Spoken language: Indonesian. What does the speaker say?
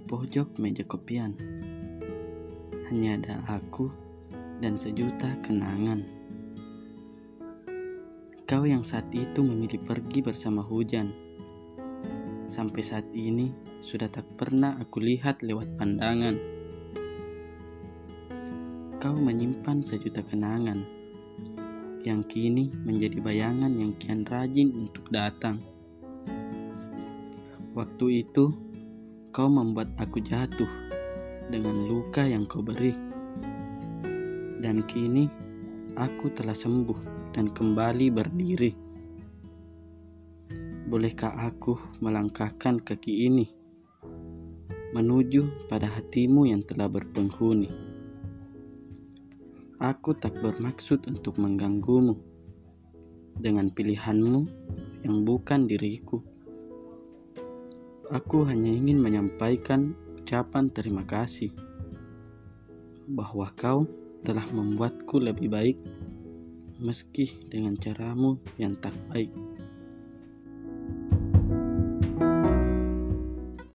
pojok meja kopian. Hanya ada aku dan sejuta kenangan. Kau yang saat itu memilih pergi bersama hujan. Sampai saat ini sudah tak pernah aku lihat lewat pandangan. Kau menyimpan sejuta kenangan yang kini menjadi bayangan yang kian rajin untuk datang. Waktu itu, kau membuat aku jatuh dengan luka yang kau beri. Dan kini, aku telah sembuh dan kembali berdiri. Bolehkah aku melangkahkan kaki ini menuju pada hatimu yang telah berpenghuni? Aku tak bermaksud untuk mengganggumu dengan pilihanmu yang bukan diriku. Aku hanya ingin menyampaikan ucapan terima kasih bahwa kau telah membuatku lebih baik meski dengan caramu yang tak baik.